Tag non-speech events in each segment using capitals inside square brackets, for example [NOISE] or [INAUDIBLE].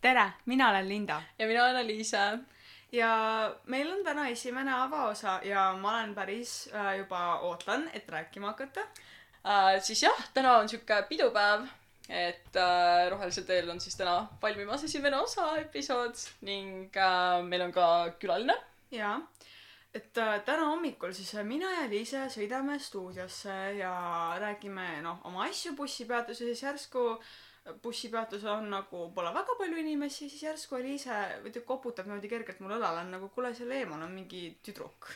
tere, mina olen Linda ja mina olen Aliise. ja meil on täna esimene avaosa ja ma olen päris äh, juba ootan, et rääkima hakata. Uh, siis jah, täna on sihuke pidupäev, et uh, Rohelisel teel on siis täna valmimas esimene osa episood ning uh, meil on ka külaline. ja, et äh, täna hommikul siis äh, mina ja Liise sõidame stuudiosse ja räägime noh oma asju bussipeatuses ja siis järsku bussipeatusel on nagu pole väga palju inimesi, siis järsku Liise muidu koputab niimoodi kergelt mul õlale, on nagu kuule seal eemal on mingi tüdruk.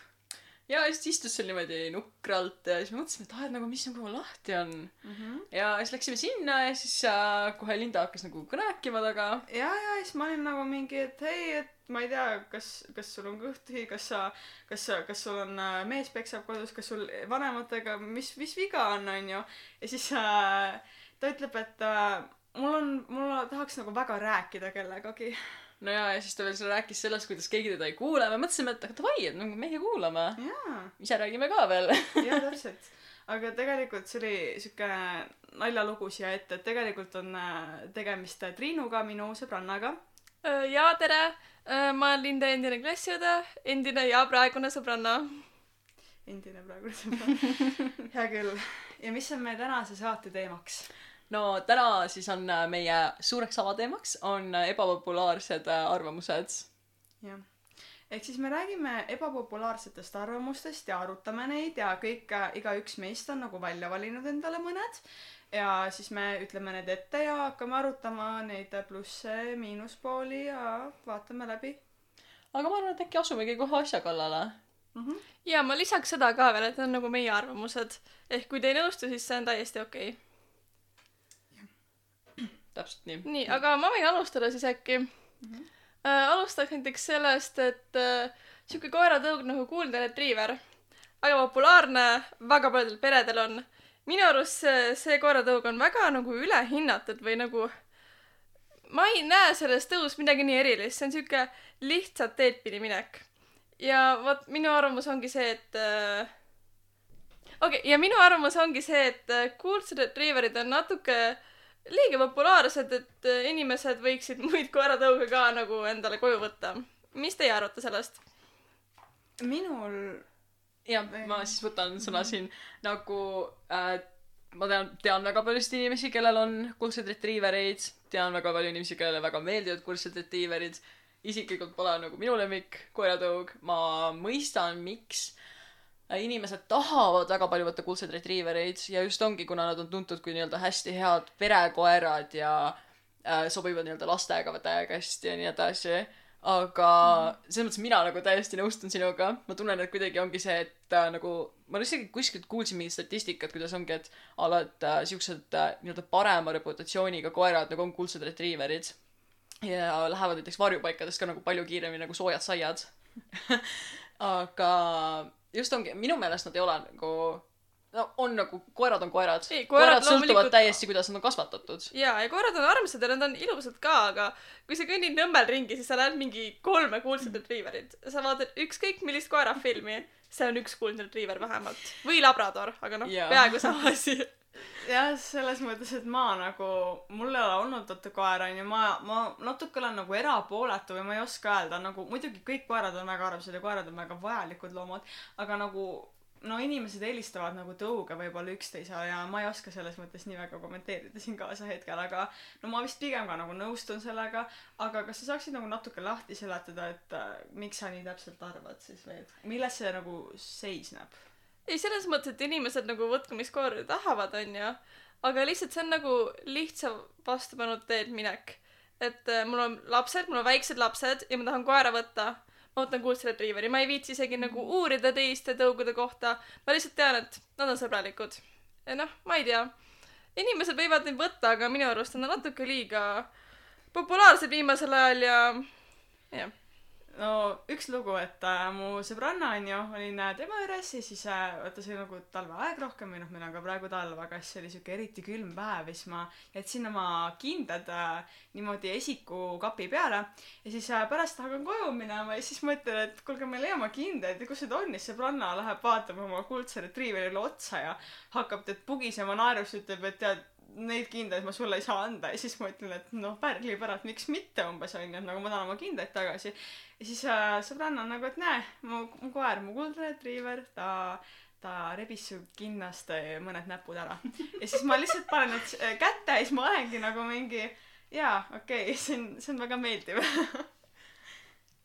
ja siis istus seal niimoodi nukralt ja siis me mõtlesime, et ah, et nagu mis nagu lahti on. Mm -hmm. ja siis läksime sinna ja siis uh, kohe Linda hakkas nagu rääkima taga. ja, ja siis ma olin nagu mingi, et hei, et ma ei tea, kas, kas sul on kõht tühi, kas sa, kas sa, kas sul on äh, mees peksab kodus, kas sul vanematega, mis, mis viga on, onju. ja siis äh, ta ütleb, et äh, mul on, mul tahaks nagu väga rääkida kellegagi. no ja, ja siis ta veel seal rääkis sellest, kuidas keegi teda ei kuule. me mõtlesime, et aga davai, et nagu meie kuulame. jaa, ise räägime ka veel. [LAUGHS] jaa, täpselt. aga tegelikult see oli siuke naljalugu siia ette, et tegelikult on äh, tegemist Triinuga, minu sõbrannaga. ja tere, ma olen Linda endine klassiõde, endine ja praegune sõbranna. endine praegu sõbranna. [LAUGHS] hea küll. ja mis on meie tänase saate teemaks? No täna siis on äh, meie suureks avateemaks on äh, ebapopulaarsed äh, arvamused. jah. ehk siis me räägime ebapopulaarsetest arvamustest ja arutame neid ja kõik, igaüks meist on nagu välja valinud endale mõned. ja siis me ütleme need ette ja hakkame arutama neid plusse, miinuspooli ja vaatame läbi aga ma arvan, et äkki asumegi kohe asja kallale. mm. -hmm. ja ma lisaks seda ka veel, et need on nagu meie arvamused. ehk kui te ei nõustu, siis see on täiesti okei okay.. Täpselt nii. nii, aga ma võin alustada siis äkki mm. -hmm. Äh, alustaks näiteks sellest, et äh, sihuke koeratõug nagu Golden Retriever, väga populaarne, väga paljudel peredel on. minu arust see, see koeratõug on väga nagu ülehinnatud või nagu ma ei näe selles tõus midagi nii erilist, see on sihuke lihtsalt teed pidi minek. ja vot minu arvamus ongi see, et äh, okei okay,, ja minu arvamus ongi see, et äh, kuldsed retrieverid on natuke liiga populaarsed, et äh, inimesed võiksid [LAUGHS] muid koeratõuge ka nagu endale koju võtta. mis teie arvate sellest? minul jah, ma siis võtan sõna siin nagu äh, ma tean, tean väga paljusid inimesi, kellel on kuldsed retriivereid, tean väga palju inimesi, kellele väga meeldivad kuldsed retriiverid. isiklikult pole nagu minu lemmik koeratõug, ma mõistan, miks inimesed tahavad väga palju võtta kuldseid retriivereid ja just ongi, kuna nad on tuntud kui nii-öelda hästi head perekoerad ja äh, sobivad nii-öelda lastega täiega hästi ja nii edasi. aga selles mõttes mina nagu täiesti nõustun sinuga, ma tunnen, et kuidagi ongi see, et äh, nagu ma isegi kuskilt kuulsin mingit statistikat, kuidas ongi, et a la, et äh, siuksed äh, nii-öelda parema reputatsiooniga koerad nagu on kuldsed retriiverid ja lähevad näiteks varjupaikadest ka nagu palju kiiremini nagu soojad saiad. [LAUGHS] Aga just ongi, minu meelest nad ei ole nagu no on nagu, koerad on koerad. Koerad, koerad sõltuvad täiesti, kuidas nad on kasvatatud. jaa, ja koerad on armsad ja nad on ilusad ka, aga kui sa kõnnid Nõmmel ringi, siis sa näed mingi kolme kuldset retriiverit. sa vaatad ükskõik millist koerafilmi, see on üks kuldne retriiver vähemalt. või labrador, aga noh peaaegu sama asi. jah, selles mõttes, et ma nagu, mul ei ole olnud oota koera onju, ma, ma natuke olen nagu erapooletu või ma ei oska öelda, nagu muidugi kõik koerad on väga armsad ja koerad on väga vajalikud loomad, aga nagu no inimesed eelistavad nagu tõuge võib-olla üksteisele ja ma ei oska selles mõttes nii väga kommenteerida siin kaasa hetkel, aga no ma vist pigem ka nagu nõustun sellega, aga kas sa saaksid nagu natuke lahti seletada, et äh, miks sa nii täpselt arvad siis või et milles see nagu seisneb? ei, selles mõttes, et inimesed nagu võtku, mis koeri tahavad, onju. aga lihtsalt see on nagu lihtsa vastupanu teed minek. et äh, mul on lapsed, mul on väiksed lapsed ja ma tahan koera võtta. ma võtan kuldse retriiveri, ma ei viitsi isegi nagu uurida teiste tõugude kohta. ma lihtsalt tean, et nad on sõbralikud. noh, ma ei tea. inimesed võivad neid võtta, aga minu arust on nad natuke liiga populaarsed viimasel ajal ja jah. No üks lugu, et äh, mu sõbranna onju, olin äh, tema juures ja siis äh, vaata see oli nagu talveaeg rohkem või noh, meil on ka praegu talv, aga siis oli siuke eriti külm päev ja siis ma jätsin oma kindad äh, niimoodi esikukapi peale ja siis äh, pärast hakkan koju minema ja siis mõtlen, et kuulge, ma ei leia oma kindaid ja kus need on? Ja siis sõbranna läheb vaatab oma kuldse retriiverile otsa ja hakkab tead pugisema naerus, ütleb, et tead, neid kindaid ma sulle ei saa anda ja siis ma ütlen, et noh, pärli pärast, miks mitte umbes onju, et nagu ma tahan oma kindaid tagasi. ja siis äh, sõbranna on nagu, et näe, mu, mu koer, mu kuldne retriiver, ta, ta rebis su kinnast äh, mõned näpud ära. ja siis ma lihtsalt panen need äh, kätte ja siis ma olengi nagu mingi jaa, okei okay,, see on, see on väga meeldiv. [LAUGHS]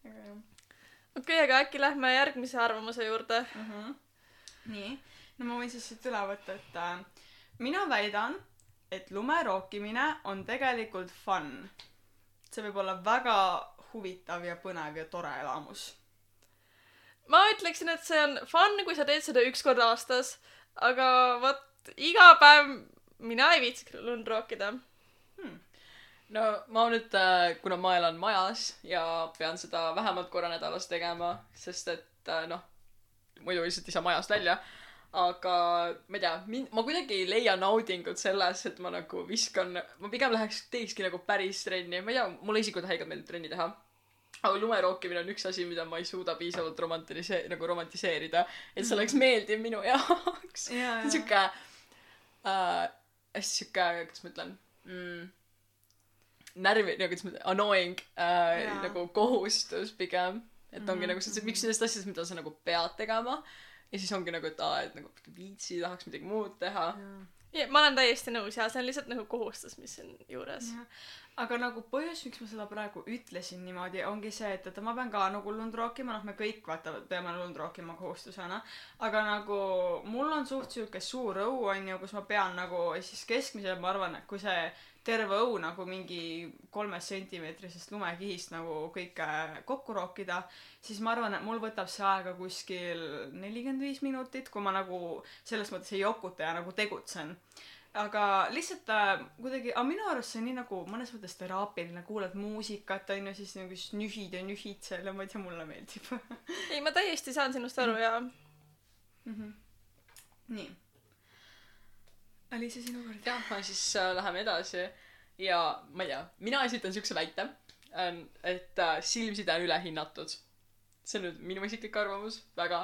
aga jah okei okay,, aga äkki lähme järgmise arvamuse juurde. mm. -hmm. nii, no ma võin siis siit üle võtta, et äh, mina väidan, et lume rookimine on tegelikult fun. see võib olla väga huvitav ja põnev ja tore elamus. ma ütleksin, et see on fun, kui sa teed seda üks kord aastas, aga vot iga päev mina ei viitsiks lund rookida. no ma nüüd, kuna ma elan majas ja pean seda vähemalt korra nädalas tegema, sest et äh, noh, muidu lihtsalt ei saa majast välja. Aga ma ei tea, mind, ma kuidagi ei leia naudingut selles, et ma nagu viskan, ma pigem läheks, teekski nagu päris trenni, ma ei tea, mulle isiklikult haigelt meeldib trenni teha. aga lumerookimine on üks asi, mida ma ei suuda piisavalt romantilise-, nagu romantiseerida, et see oleks meeldiv minu [LAUGHS] jaoks. see on siuke äh,, hästi siuke, kuidas ma ütlen mm,, närvi, nagu kuidas ma ütlen, annoying äh, Jaa. nagu kohustus pigem. et ongi Mhm, nagu see, see üks nendest asjadest, mida sa nagu pead tegema ja siis ongi nagu, et aa, et nagu viitsi, tahaks midagi muud teha. ma olen täiesti nõus ja see on lihtsalt nagu kohustus, mis on juures. aga nagu põhjus, miks ma seda praegu ütlesin niimoodi, ongi see, et, et ma pean ka nagu lund rookima, noh, me kõik vaata peame lund rookima kohustusena. aga nagu mul on suht sihuke suur õu onju, kus ma pean nagu siis keskmiselt, ma arvan, et kui see terve õu nagu mingi kolmest sentimeetrisest lumekihist nagu kõike kokku rookida, siis ma arvan, et mul võtab see aega kuskil nelikümmend viis minutit, kui ma nagu selles mõttes ei jokuta ja nagu tegutsen aga lihtsalt äh, kuidagi, aga minu arust see on nii nagu mõnes mõttes teraapiline, kuulad muusikat onju, siis nagu siis nühid ja nühid seal ja ma ei tea, mulle meeldib ei, ma täiesti saan sinust aru ja mm. -hmm. nii. Aliise, sinu kord. jah, siis äh, läheme edasi ja ma ei tea, mina esitan siukse väite, et äh, silmside on ülehinnatud. see on nüüd minu isiklik arvamus väga,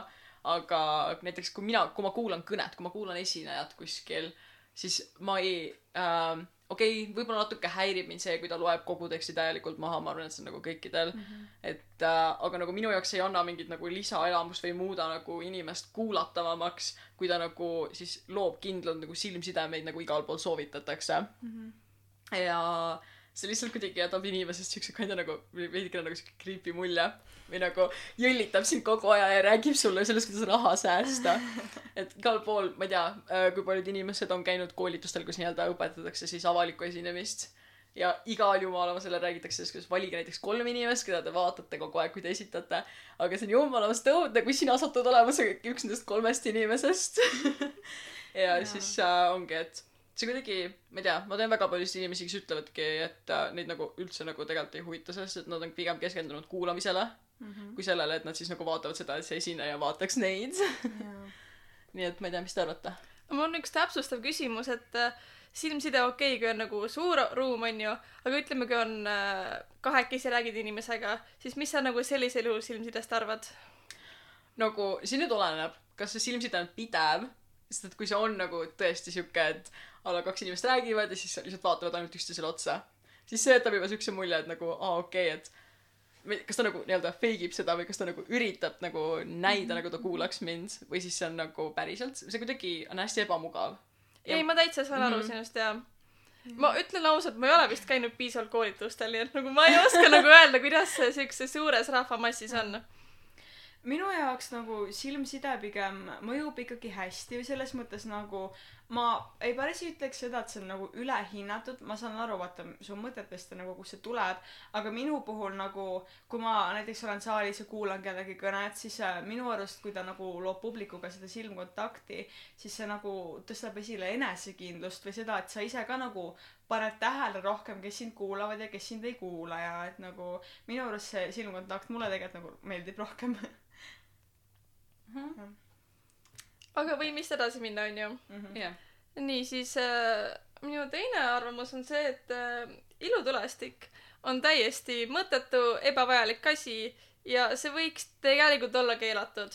aga näiteks kui mina, kui ma kuulan kõnet, kui ma kuulan esinejat kuskil, siis ma ei äh,, okei okay,, võib-olla natuke häirib mind see, kui ta loeb kogu teksti täielikult maha, ma arvan, et see on nagu kõikidel mm. -hmm. et äh, aga nagu minu jaoks ei anna mingit nagu lisaelamust või muuda nagu inimest kuulatavamaks, kui ta nagu siis loob kindlalt nagu silmsidemeid, nagu igal pool soovitatakse mm. -hmm. ja see lihtsalt kuidagi jätab inimesest siukse kandja nagu veidikene nagu siuke creepy mulje või nagu jõllitab sind kogu aja ja räägib sulle sellest, kuidas raha säästa. [LAUGHS] et igal pool, ma ei tea, kui paljud inimesed on käinud koolitustel, kus nii-öelda õpetatakse siis avalikku esinemist ja igal jumalavasele räägitakse sellest, kuidas valige näiteks kolm inimest, keda te vaatate kogu aeg, kui te esitate. aga see on jumalavast õudne, kui sina satud olema see üks nendest kolmest inimesest. [LAUGHS] ja Jaa. siis äh, ongi, et see kuidagi, ma ei tea, ma tean väga paljusid inimesi, kes ütlevadki, et äh, neid nagu üldse nagu tegelikult ei huvita, sest et nad on pigem keskendunud kuulamisele mm -hmm. kui sellele, et nad siis nagu vaatavad seda, et see esineja vaataks neid. [LAUGHS] nii et ma ei tea, mis te arvate? mul on üks täpsustav küsimus, et äh, silmside okei okay,, kui on nagu suur ruum, onju, aga ütleme, kui on äh, kahekesi räägid inimesega, siis mis sa nagu sellisel juhul silmsidest arvad? nagu see nüüd oleneb, kas see silmside on pidev, sest et kui see on nagu tõesti sihuke, et a la kaks inimest räägivad ja siis lihtsalt vaatavad ainult üksteisele otsa, siis see jätab juba siukse mulje, et nagu aa okei okay,, et kas ta nagu nii-öelda fake ib seda või kas ta nagu üritab nagu näida mm, -hmm. nagu ta kuulaks mind või siis see on nagu päriselt, see kuidagi on hästi ebamugav. ei, ma täitsa saan aru Mhm. sinust ja ma ütlen ausalt, ma ei ole vist käinud piisavalt koolitustel, nii et nagu ma ei oska nagu öelda, kuidas see siukses suures rahvamassis on. Minu jaoks nagu silmside pigem mõjub ikkagi hästi või selles mõttes nagu ma ei päris ei ütleks seda, et see on nagu ülehinnatud, ma saan aru, vaata su mõtetest ja nagu kust see tuleb, aga minu puhul nagu kui ma näiteks olen saalis ja kuulan kellegi kõnet, siis äh, minu arust, kui ta nagu loob publikuga seda silmkontakti, siis see nagu tõstab esile enesekindlust või seda, et sa ise ka nagu paned tähele rohkem, kes sind kuulavad ja kes sind ei kuula. Ja et nagu minu arust see silmkontakt mulle tegelikult nagu meeldib rohkem [LAUGHS] aga võime vist edasi minna, onju. Mhm. jah. nii, siis äh, minu teine arvamus on see, et äh, ilutulestik on täiesti mõttetu, ebavajalik asi ja see võiks tegelikult olla keelatud.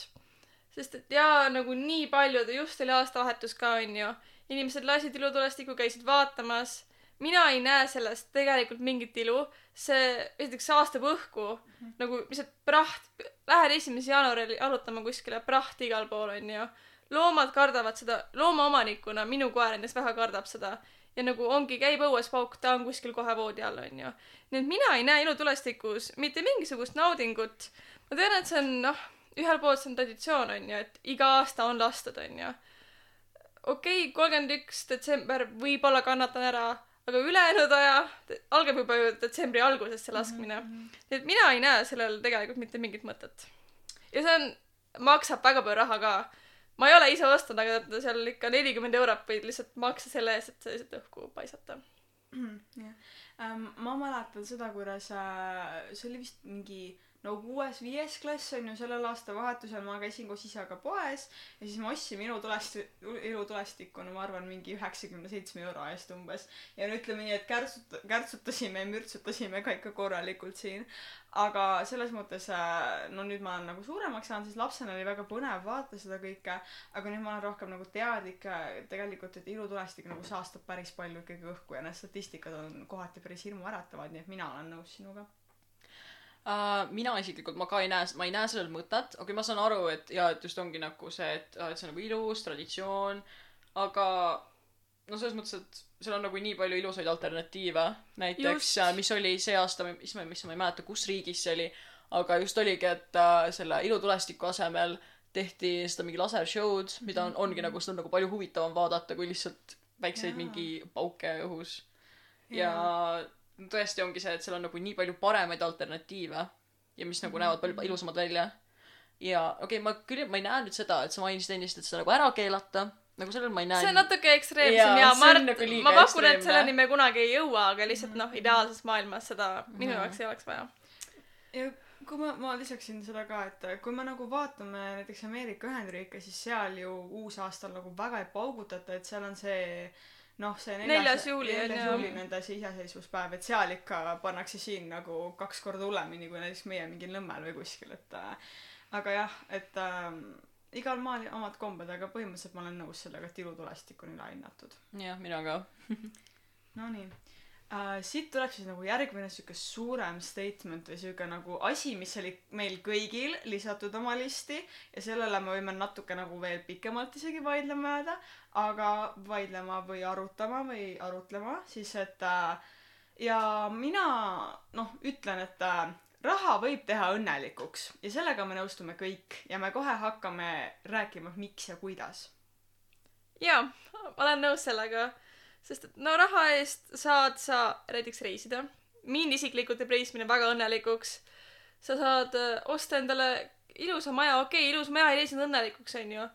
sest et jaa, nagu nii paljud, just oli aastavahetus ka, onju. inimesed lasid ilutulestikku, käisid vaatamas. Mina ei näe sellest tegelikult mingit ilu. see esiteks saastab õhku nagu lihtsalt praht. Lähed esimese jaanuaril jalutama kuskile, praht igal pool onju. loomad kardavad seda, loomaomanikuna minu koer näiteks väga kardab seda ja nagu ongi, käib õues pauk, ta on kuskil kohe voodi all onju. nii et mina ei näe ilutulestikus mitte mingisugust naudingut. ma tean, et see on noh, ühelt poolt see on traditsioon onju, et iga aasta on lastud onju. okei okay,, kolmkümmend üks detsember võib-olla kannatan ära, aga ülejäänud aja algab juba ju detsembri alguses see laskmine. nii et mina ei näe sellel tegelikult mitte mingit mõtet. ja see on, maksab väga palju raha ka. ma ei ole ise ostnud, aga seal ikka nelikümmend eurot võid lihtsalt maksta selle eest, et sa lihtsalt õhku paisata. jah ähm,, ma mäletan seda, kuidas äh, see oli vist mingi no kuues-viies klass on ju sellel aastavahetusel ma käisin koos isaga poes ja siis me ostsime ilutulesti- ilutulestikku no ma arvan mingi üheksakümne seitsme euro eest umbes. Ja no ütleme nii et kärtsut- kärtsutasime ja mürtsutasime ka ikka korralikult siin. Aga selles mõttes äh, no nüüd ma olen nagu suuremaks saanud siis lapsena oli väga põnev vaadata seda kõike. Aga nüüd ma olen rohkem nagu teadlik äh, tegelikult et ilutulestik nagu saastab päris palju ikkagi õhku ja need statistikad on kohati päris hirmuäratavad nii et mina olen nõus sinuga uh,. mina isiklikult, ma ka ei näe, ma ei näe sellel mõtet, okei, ma saan aru, et jaa, et just ongi nagu see, et, et see on nagu ilus traditsioon, aga no selles mõttes, et seal on nagu nii palju ilusaid alternatiive, näiteks Just., mis oli see aasta, mis ma, mis ma ei mäleta, kus riigis see oli, aga just oligi, et uh, selle ilutulestiku asemel tehti seda mingi lasershow'd, mida on, ongi nagu, seda on nagu palju huvitavam vaadata, kui lihtsalt väikseid Jaa. mingi pauke õhus. ja tõesti ongi see, et seal on nagu nii palju paremaid alternatiive ja mis nagu näevad palju ilusamad välja. ja okei okay,, ma küll, ma ei näe nüüd seda, et sa mainisid ennist, et seda nagu ära keelata, nagu sellel ma ei näe. see on natuke ekstreemsem ja ma on arvan nagu, liiga ma pakun, et selleni me kunagi ei jõua, aga lihtsalt noh, ideaalses maailmas seda minu Mhm. jaoks ei oleks vaja. ja kui ma, ma lisaksin seda ka, et kui me nagu vaatame näiteks Ameerika Ühendriike, siis seal ju uusaastal nagu väga ei paugutata, et seal on see noh, see Neljas juuli on neljas ju. nende see iseseisvuspäev, et seal ikka pannakse siin nagu kaks korda hullemini kui näiteks meie mingil Nõmmel või kuskil, et äh, aga jah, et äh, igal maal omad kombed, aga põhimõtteliselt ma olen nõus sellega, et ilutulestik on ülehinnatud. jah, mina ka. Nonii uh,. siit tuleb siis nagu järgmine sihuke suurem statement või sihuke nagu asi, mis oli meil kõigil lisatud oma listi ja sellele me võime natuke nagu veel pikemalt isegi vaidlema jääda, aga vaidlema või arutama või arutlema siis, et uh, ja mina noh, ütlen, et uh, raha võib teha õnnelikuks ja sellega me nõustume kõik ja me kohe hakkame rääkima, miks ja kuidas. jaa, olen nõus sellega, sest et no raha eest saad sa näiteks reisida. mind isiklikult teeb reisimine väga õnnelikuks. sa saad äh, osta endale ilusa maja, okei okay,, ilus maja ei tee sind õnnelikuks, onju,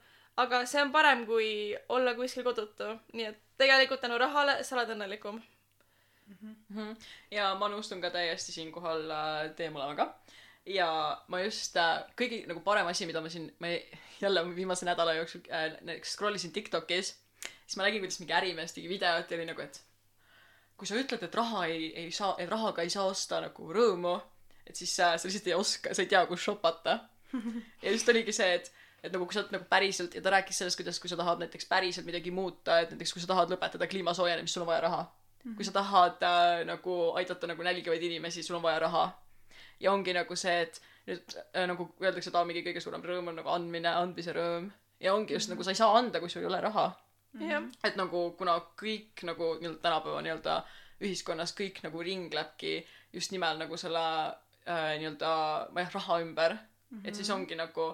aga see on parem kui olla kuskil kodutu, nii et tegelikult tänu rahale sa oled õnnelikum. ja ma nõustun ka täiesti siinkohal äh, teie mõlemaga. ja ma just äh,, kõige nagu parem asi, mida ma siin, ma jälle viimase nädala jooksul äh, scroll isin Tiktokis, siis ma nägin, kuidas mingi ärimees tegi videot ja oli nagu, et kui sa ütled, et raha ei, ei saa, et rahaga ei saa osta nagu rõõmu, et siis äh, sa lihtsalt ei oska, sa ei tea, kus shopata. ja just oligi see, et, et nagu kui sa oled nagu päriselt ja ta rääkis sellest, kuidas, kui sa tahad näiteks päriselt midagi muuta, et näiteks kui sa tahad lõpetada kliima soojenemist, sul on vaja raha. kui sa tahad äh, nagu aidata nagu nälgivaid inimesi, sul on vaja raha. ja ongi nagu see, et nüüd äh, nagu öeldakse, et aa, mingi kõige suurem rõõm on nagu andmine, andmise rõõm. ja ongi just nagu sa ei saa anda, kui sul ei ole raha jah, et nagu kuna kõik nagu nii-öelda tänapäeva nii-öelda ühiskonnas kõik nagu ringlebki just nimelt nagu selle äh, nii-öelda ma ei tea raha ümber mm, -hmm. et siis ongi nagu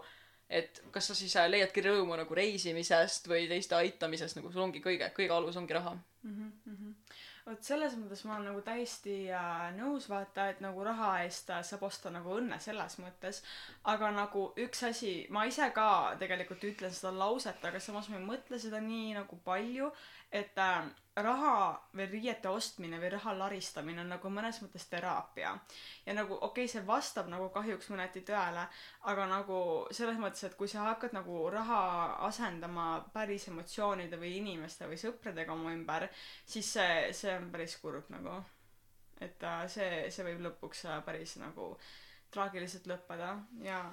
et kas sa siis äh, leiadki rõõmu nagu reisimisest või teiste aitamisest nagu sul ongi kõige kõige alus ongi raha vot selles mõttes ma olen nagu täiesti äh, nõus vaata et nagu raha eest äh, saab osta nagu õnne selles mõttes. Aga nagu üks asi ma ise ka tegelikult ütlen seda lauset aga samas ma ei mõtle seda nii nagu palju et äh, raha või riiete ostmine või raha laristamine on nagu mõnes mõttes teraapia. Ja nagu okei okay, see vastab nagu kahjuks mõneti tõele aga nagu selles mõttes et kui sa hakkad nagu raha asendama päris emotsioonide või inimeste või sõpradega oma ümber siis see see on päris kurb nagu. Et äh, see see võib lõpuks äh, päris nagu traagiliselt lõppeda ja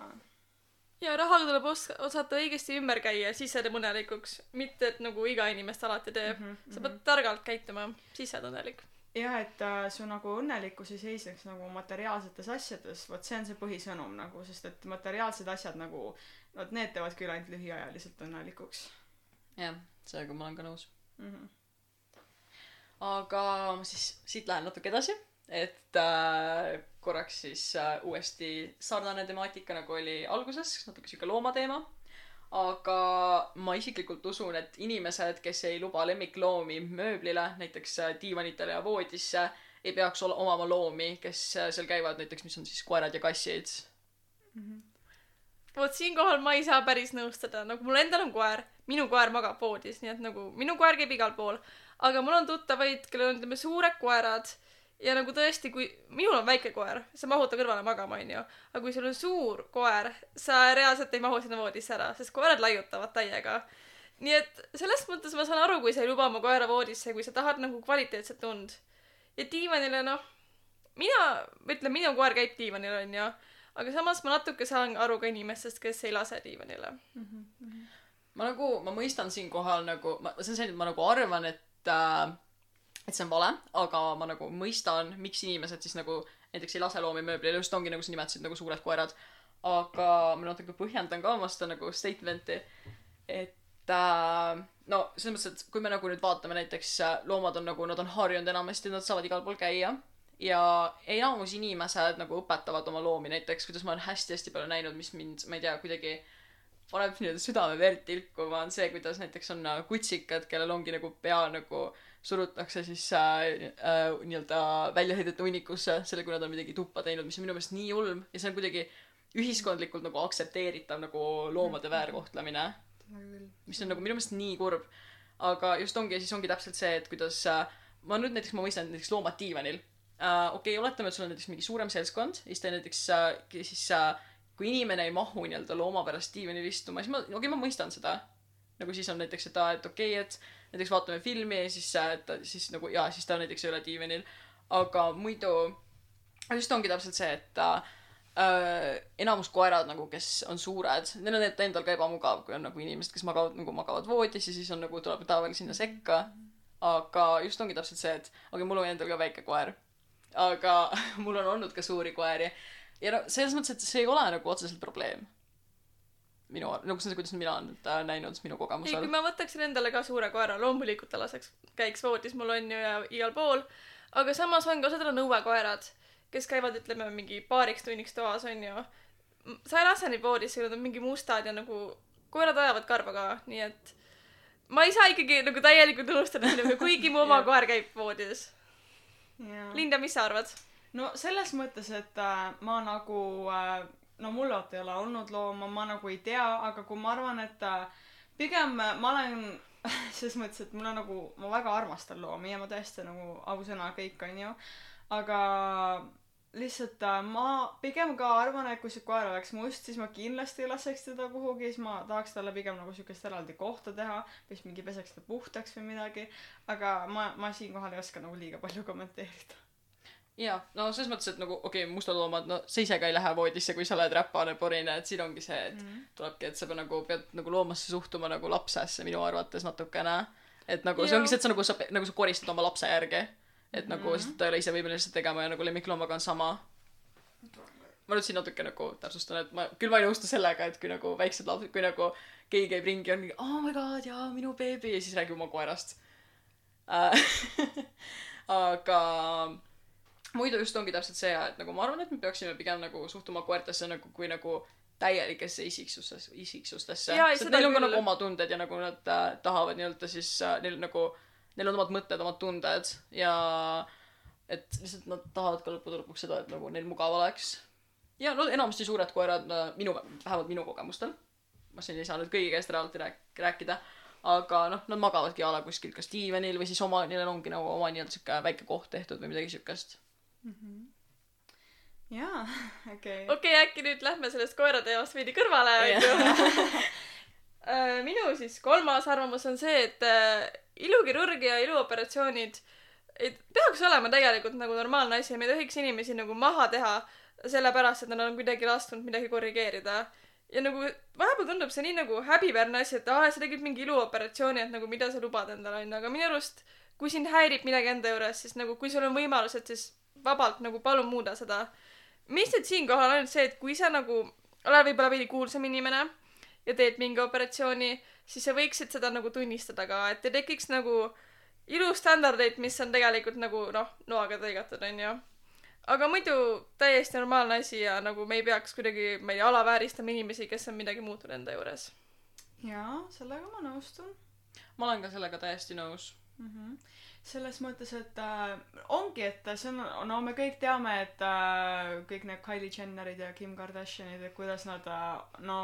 ja rahaga tuleb os- osata õigesti ümber käia, siis sa teed õnnelikuks. mitte, et nagu iga inimest alati teeb. Mhm, sa pead targalt käituma, siis sa oled õnnelik. jah, et äh, su nagu õnnelikkus ei seisneks nagu materiaalsetes asjades, vot see on see põhisõnum nagu, sest et materiaalsed asjad nagu, vot need teevad küll ainult lühiajaliselt õnnelikuks jah, sellega ma olen ka nõus. mm. -hmm. aga ma siis siit lähen natuke edasi, et äh, korraks siis äh, uuesti sarnane temaatika nagu oli alguses, natuke sihuke loomateema. aga ma isiklikult usun, et inimesed, kes ei luba lemmikloomi mööblile, näiteks äh, diivanitele ja voodisse, ei peaks ol- omama loomi, kes äh, seal käivad, näiteks mis on siis koerad ja kassid. vot siinkohal ma ei saa päris nõustuda, nagu mul endal on koer, minu koer magab voodis, nii et nagu minu koer käib igal pool. aga mul on tuttavaid, kellel on, ütleme, suured koerad ja nagu tõesti, kui minul on väike koer, sa mahud ta kõrvale magama, onju. aga kui sul on suur koer, sa reaalselt ei mahu sinna voodisse ära, sest koerad laiutavad täiega. nii et selles mõttes ma saan aru, kui sa ei luba oma koera voodisse, kui sa tahad nagu kvaliteetset und. ja diivanile, noh, mina, ütleme, minu koer käib diivanil, onju aga samas ma natuke saan aru ka inimestest, kes ei lase diivanile. ma nagu, ma mõistan siinkohal nagu, ma, see on see, et ma nagu arvan, et äh, et see on vale, aga ma nagu mõistan, miks inimesed siis nagu näiteks ei lase loomi mööblile, just ongi nagu sa nimetasid nagu suured koerad. aga ma natuke põhjendan ka oma seda nagu statement'i, et äh, no selles mõttes, et kui me nagu nüüd vaatame näiteks äh, loomad on nagu, nad on harjunud enamasti, nad saavad igal pool käia ja enamus inimesed nagu õpetavad oma loomi näiteks, kuidas ma olen hästi-hästi palju näinud, mis mind, ma ei tea, kuidagi paneb nii-öelda südame verd tilkuma, on see, kuidas näiteks on äh, kutsikad, kellel ongi nagu pea nagu surutakse siis äh, äh, nii-öelda väljaheidete hunnikusse, selle, kui nad on midagi tuppa teinud, mis on minu meelest nii julm ja see on kuidagi ühiskondlikult nagu aktsepteeritav nagu loomade väärkohtlemine, mis on nagu minu meelest nii kurb. aga just ongi, siis ongi täpselt see, et kuidas äh, ma nüüd näiteks, ma mõistan näiteks loomad diivanil äh,. okei okay,, oletame, et sul on näiteks mingi suurem seltskond, siis te näiteks äh,, siis äh, kui inimene ei mahu nii-öelda looma pärast diivanil istuma, siis ma, okei okay,, ma mõistan seda. nagu siis on näiteks seda, et okei okay,, et näiteks vaatame filmi ja siis, ta siis nagu jaa, siis ta näiteks ei ole diivanil. aga muidu, just ongi täpselt see, et äh, äh, enamus koerad nagu, kes on suured, neil on enda- endal ka ebamugav, kui on nagu inimesed, kes magavad nagu magavad voodis ja siis on nagu tuleb taeval sinna sekka. aga just ongi täpselt see, et okay,, mul on endal ka väike koer. aga [LAUGHS] mul on olnud ka suuri koeri ja no selles mõttes, et see ei ole nagu otseselt probleem. minu, nagu see on see, kuidas mina olen äh, näinud minu ei, kui ma võtaksin endale ka suure koera, loomulikult ta laseks, käiks voodis mul on ju ja igal pool, aga samas on ka osadel on õuekoerad, kes käivad, ütleme, mingi paariks tunniks toas, on ju. sa ei lase neid voodisse, nad on mingi mustad ja nagu koerad ajavad karva ka, nii et ma ei saa ikkagi nagu täielikult unustada seda, kuigi mu oma [LAUGHS] koer käib voodis. jaa. Linda, mis sa arvad? no selles mõttes, et äh, ma nagu äh, no mul vaata ei ole olnud looma, ma nagu ei tea, aga kui ma arvan, et äh, pigem äh, ma olen [LAUGHS] selles mõttes, et mul on nagu, ma väga armastan loomi ja ma tõesti nagu ausõna kõik onju, aga lihtsalt äh, ma pigem ka arvan, et kui see koer oleks must, siis ma kindlasti ei laseks teda kuhugi, siis ma tahaks talle pigem nagu siukest eraldi kohta teha, siis mingi peseks ta puhtaks või midagi, aga ma, ma siinkohal ei oska nagu liiga palju kommenteerida. jaa, no selles mõttes, et nagu okei okay,, mustad loomad, no sa ise ka ei lähe voodisse, kui sa oled räpane porine, et siin ongi see, et mm. tulebki, et sa pead nagu, pead nagu loomasse suhtuma nagu lapsesse minu arvates natukene. et nagu see Jaa. ongi see, et sa nagu sa, nagu sa koristad oma lapse järgi. et mm. nagu, sest ta ei ole ise võimeline seda tegema ja nagu lemmikloomaga on sama. ma nüüd siin natuke nagu täpsustan, et ma, küll ma ei nõustu sellega, et kui nagu väiksed lapsed, kui nagu keegi käib ringi, on mingi oh my god, jaa, minu beebi ja siis räägib oma koerast äh. [LAUGHS] aga muidu just ongi täpselt see, et nagu ma arvan, et me peaksime pigem nagu suhtuma koertesse nagu kui nagu täielikesse isiksustesse, isiksustesse. Sest neil on ka nagu oma tunded ja nagu nad äh, tahavad nii-öelda siis äh,, neil nagu, neil on omad mõtted, omad tunded ja et lihtsalt nad tahavad ka lõppude lõpuks seda, et nagu neil mugav oleks. ja no enamasti suured koerad, minu, vähemalt minu kogemustel, ma siin ei saa nüüd kõigi käest eraldi rääk-, rääkida, aga noh, nad magavadki a la kuskil kas diivanil või siis oma, neil ongi nagu oma nii-öelda sihuke väike koht tehtud või midagi siukest jaa, [LAUGHS] okei. okei äkki nüüd lähme sellest koera teemast veidi kõrvale, onju. minu siis kolmas arvamus on see, et äh, ilukirurgia ja iluoperatsioonid ei peaks olema tegelikult nagu normaalne asi ja me ei tohiks inimesi nagu maha teha sellepärast, et nad on kuidagi lasknud midagi korrigeerida. ja nagu vahepeal tundub see nii nagu häbiväärne asi, et aa, sa tegid mingi iluoperatsiooni, et nagu mida sa lubad endale onju, aga minu arust kui sind häirib midagi enda juures, siis nagu kui sul on võimalused, siis vabalt nagu palun muuda seda. mis nüüd siinkohal on see, et kui sa nagu oled võib-olla veidi kuulsam inimene ja teed mingi operatsiooni, siis sa võiksid seda nagu tunnistada ka, et ei tekiks nagu ilustandardeid, mis on tegelikult nagu noh, noaga lõigatud onju. aga muidu täiesti normaalne asi ja nagu me ei peaks kuidagi, ma ei tea, alavääristama inimesi, kes on midagi muutnud enda juures. jaa, sellega ma nõustun ma olen ka sellega täiesti nõus. mm. -hmm. Selles mõttes, et äh, ongi, et see on, no me kõik teame, et äh, kõik need Kylie Jennerid ja Kim Kardashianid, et kuidas nad äh, no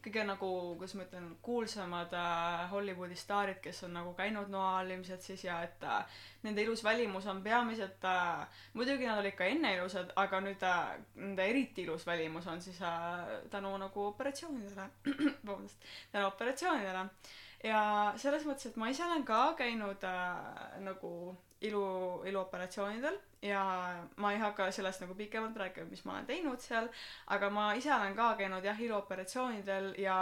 kõige nagu, kuidas ma ütlen, kuulsamad äh, Hollywoodi staarid, kes on nagu käinud noa all ilmselt siis ja et äh, nende ilus välimus on peamiselt äh, muidugi nad olid ka enne ilusad, aga nüüd äh, nende eriti ilus välimus on siis äh, tänu nagu operatsioonidele, [CLEARS THROAT] vabandust, tänu operatsioonidele ja selles mõttes, et ma ise olen ka käinud äh, nagu ilu, iluoperatsioonidel ja ma ei hakka sellest nagu pikemalt rääkima, mis ma olen teinud seal, aga ma ise olen ka käinud jah, iluoperatsioonidel ja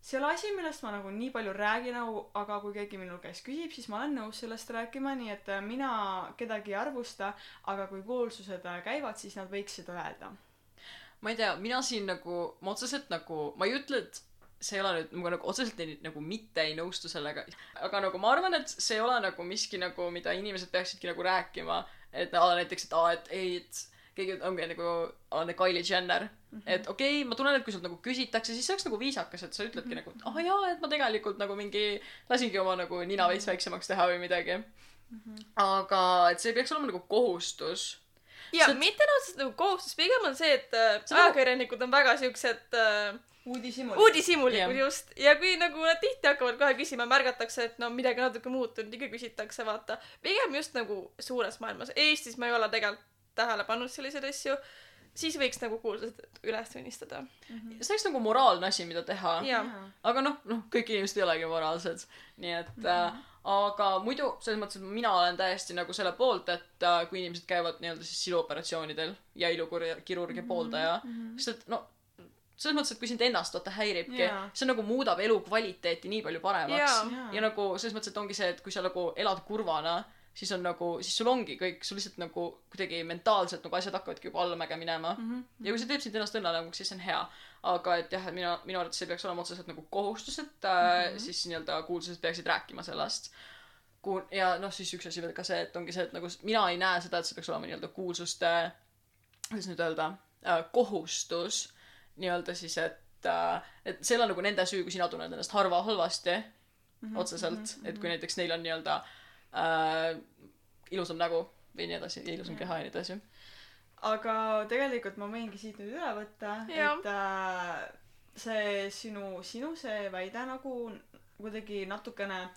see ei ole asi, millest ma nagu nii palju räägin aga kui keegi minu käest küsib, siis ma olen nõus sellest rääkima, nii et äh, mina kedagi ei arvusta, aga kui kuulsused äh, käivad, siis nad võiks seda öelda. ma ei tea, mina siin nagu, ma otseselt nagu, ma ei ütle, et see ei ole nüüd, ma nagu otseselt ei, nagu mitte ei nõustu sellega, aga nagu ma arvan, et see ei ole nagu miski nagu, mida inimesed peaksidki nagu rääkima, et aa, näiteks, et aa, et ei, et keegi ongi nagu, on Kylie Jenner mm, -hmm. et okei okay,, ma tunnen, et kui sult nagu küsitakse, siis see oleks nagu viisakas, et sa ütledki mm -hmm. nagu, et ah jaa, et ma tegelikult nagu mingi lasingi oma nagu nina veits väiksemaks teha või midagi mm. -hmm. aga et see ei peaks olema nagu kohustus ja See- see... mitte otseselt nagu kohustus, pigem on see, et äh, See on nagu- ajakirjanikud on väga siuksed äh, uudishimu. uudishimulikud Jah. just ja kui nagu nad tihti hakkavad kohe küsima, märgatakse, et no midagi natuke muutunud, ikka küsitakse, vaata. pigem just nagu suures maailmas, Eestis ma ei ole tegelikult tähele pannud selliseid asju, siis võiks nagu kuulsused üles tunnistada. see oleks nagu moraalne asi, mida teha aga noh, noh, kõik inimesed ei olegi moraalsed, nii et mm -hmm. äh, aga muidu selles mõttes, et mina olen täiesti nagu selle poolt, et äh, kui inimesed käivad nii-öelda siis iluoperatsioonidel ja ilukirurgia mm -hmm. pooldaja mm, -hmm. sest et no selles mõttes, et kui sind ennast vaata häiribki yeah., see nagu muudab elukvaliteeti nii palju paremaks. Jaa. ja nagu selles mõttes, et ongi see, et kui sa nagu elad kurvana, siis on nagu, siis sul ongi kõik, sul lihtsalt nagu kuidagi mentaalselt nagu asjad hakkavadki juba allamäge minema mm. -hmm. ja kui see teeb sind ennast õnnelikuks, siis see on hea. aga et jah, et mina, minu arvates ei peaks olema otseselt nagu kohustus, et äh, mm -hmm. siis nii-öelda kuulsused peaksid rääkima sellest. Ku-, ja noh, siis üks asi veel ka see, et ongi see, et nagu mina ei näe seda, et see peaks olema nii-öelda kuulsuste, kuidas nüüd öelda äh,, kohustus nii-öelda siis, et äh, et see ei ole nagu nende süü, kui sina tunned ennast harva halvasti mm -hmm. otseselt mm, -hmm. et kui näiteks neil on nii-öelda äh, ilusam nägu või nii edasi, ilusam keha ja nii edasi. aga tegelikult ma võingi siit nüüd üle võtta, et äh, see sinu, sinu see väide nagu kuidagi natukene,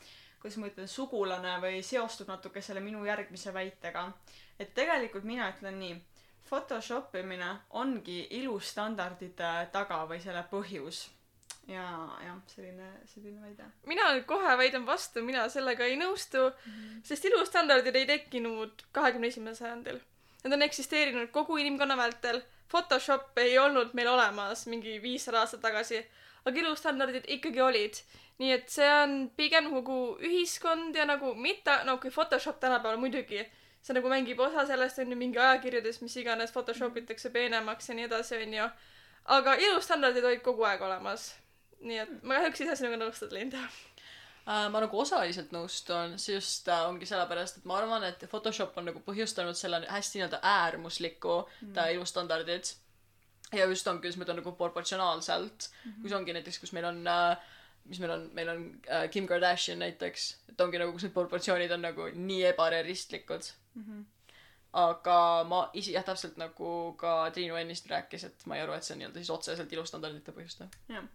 kuidas ma ütlen, sugulane või seostub natuke selle minu järgmise väitega. et tegelikult mina ütlen nii, Photoshop imine ongi ilustandardite taga või selle põhjus. ja, jah, selline, selline väide. mina nüüd kohe väidan vastu, mina sellega ei nõustu mm, -hmm. sest ilustandardid ei tekkinud kahekümne esimesel sajandil. Nad on eksisteerinud kogu inimkonna vältel. Photoshop ei olnud meil olemas mingi viissada aastat tagasi, aga ilustandardid ikkagi olid. nii et see on pigem kogu ühiskond ja nagu mitte, no kui Photoshop tänapäeval muidugi, see nagu mängib osa sellest on ju mingi ajakirjades, mis iganes Photoshop itakse peenemaks ja nii edasi, onju. aga ilustandardid olid kogu aeg olemas. nii et ma kahjuks saa sinuga nõustuda, Linda. Äh, ma nagu osaliselt nõustun, see just äh, ongi sellepärast, et ma arvan, et Photoshop on nagu põhjustanud selle hästi nii-öelda äärmusliku mm. ta ilustandardid. ja just ongi, kuidas ma ütlen nagu proportsionaalselt mm, -hmm. kus ongi näiteks, kus meil on äh, mis meil on, meil on äh, Kim Kardashian näiteks, et ongi nagu, kus need proportsioonid on nagu nii ebarealistlikud mm. -hmm. aga ma ise jah, täpselt nagu ka Triinu ennist rääkis, et ma ei arva, et see on nii-öelda siis otseselt ilustandardite põhjustav. jah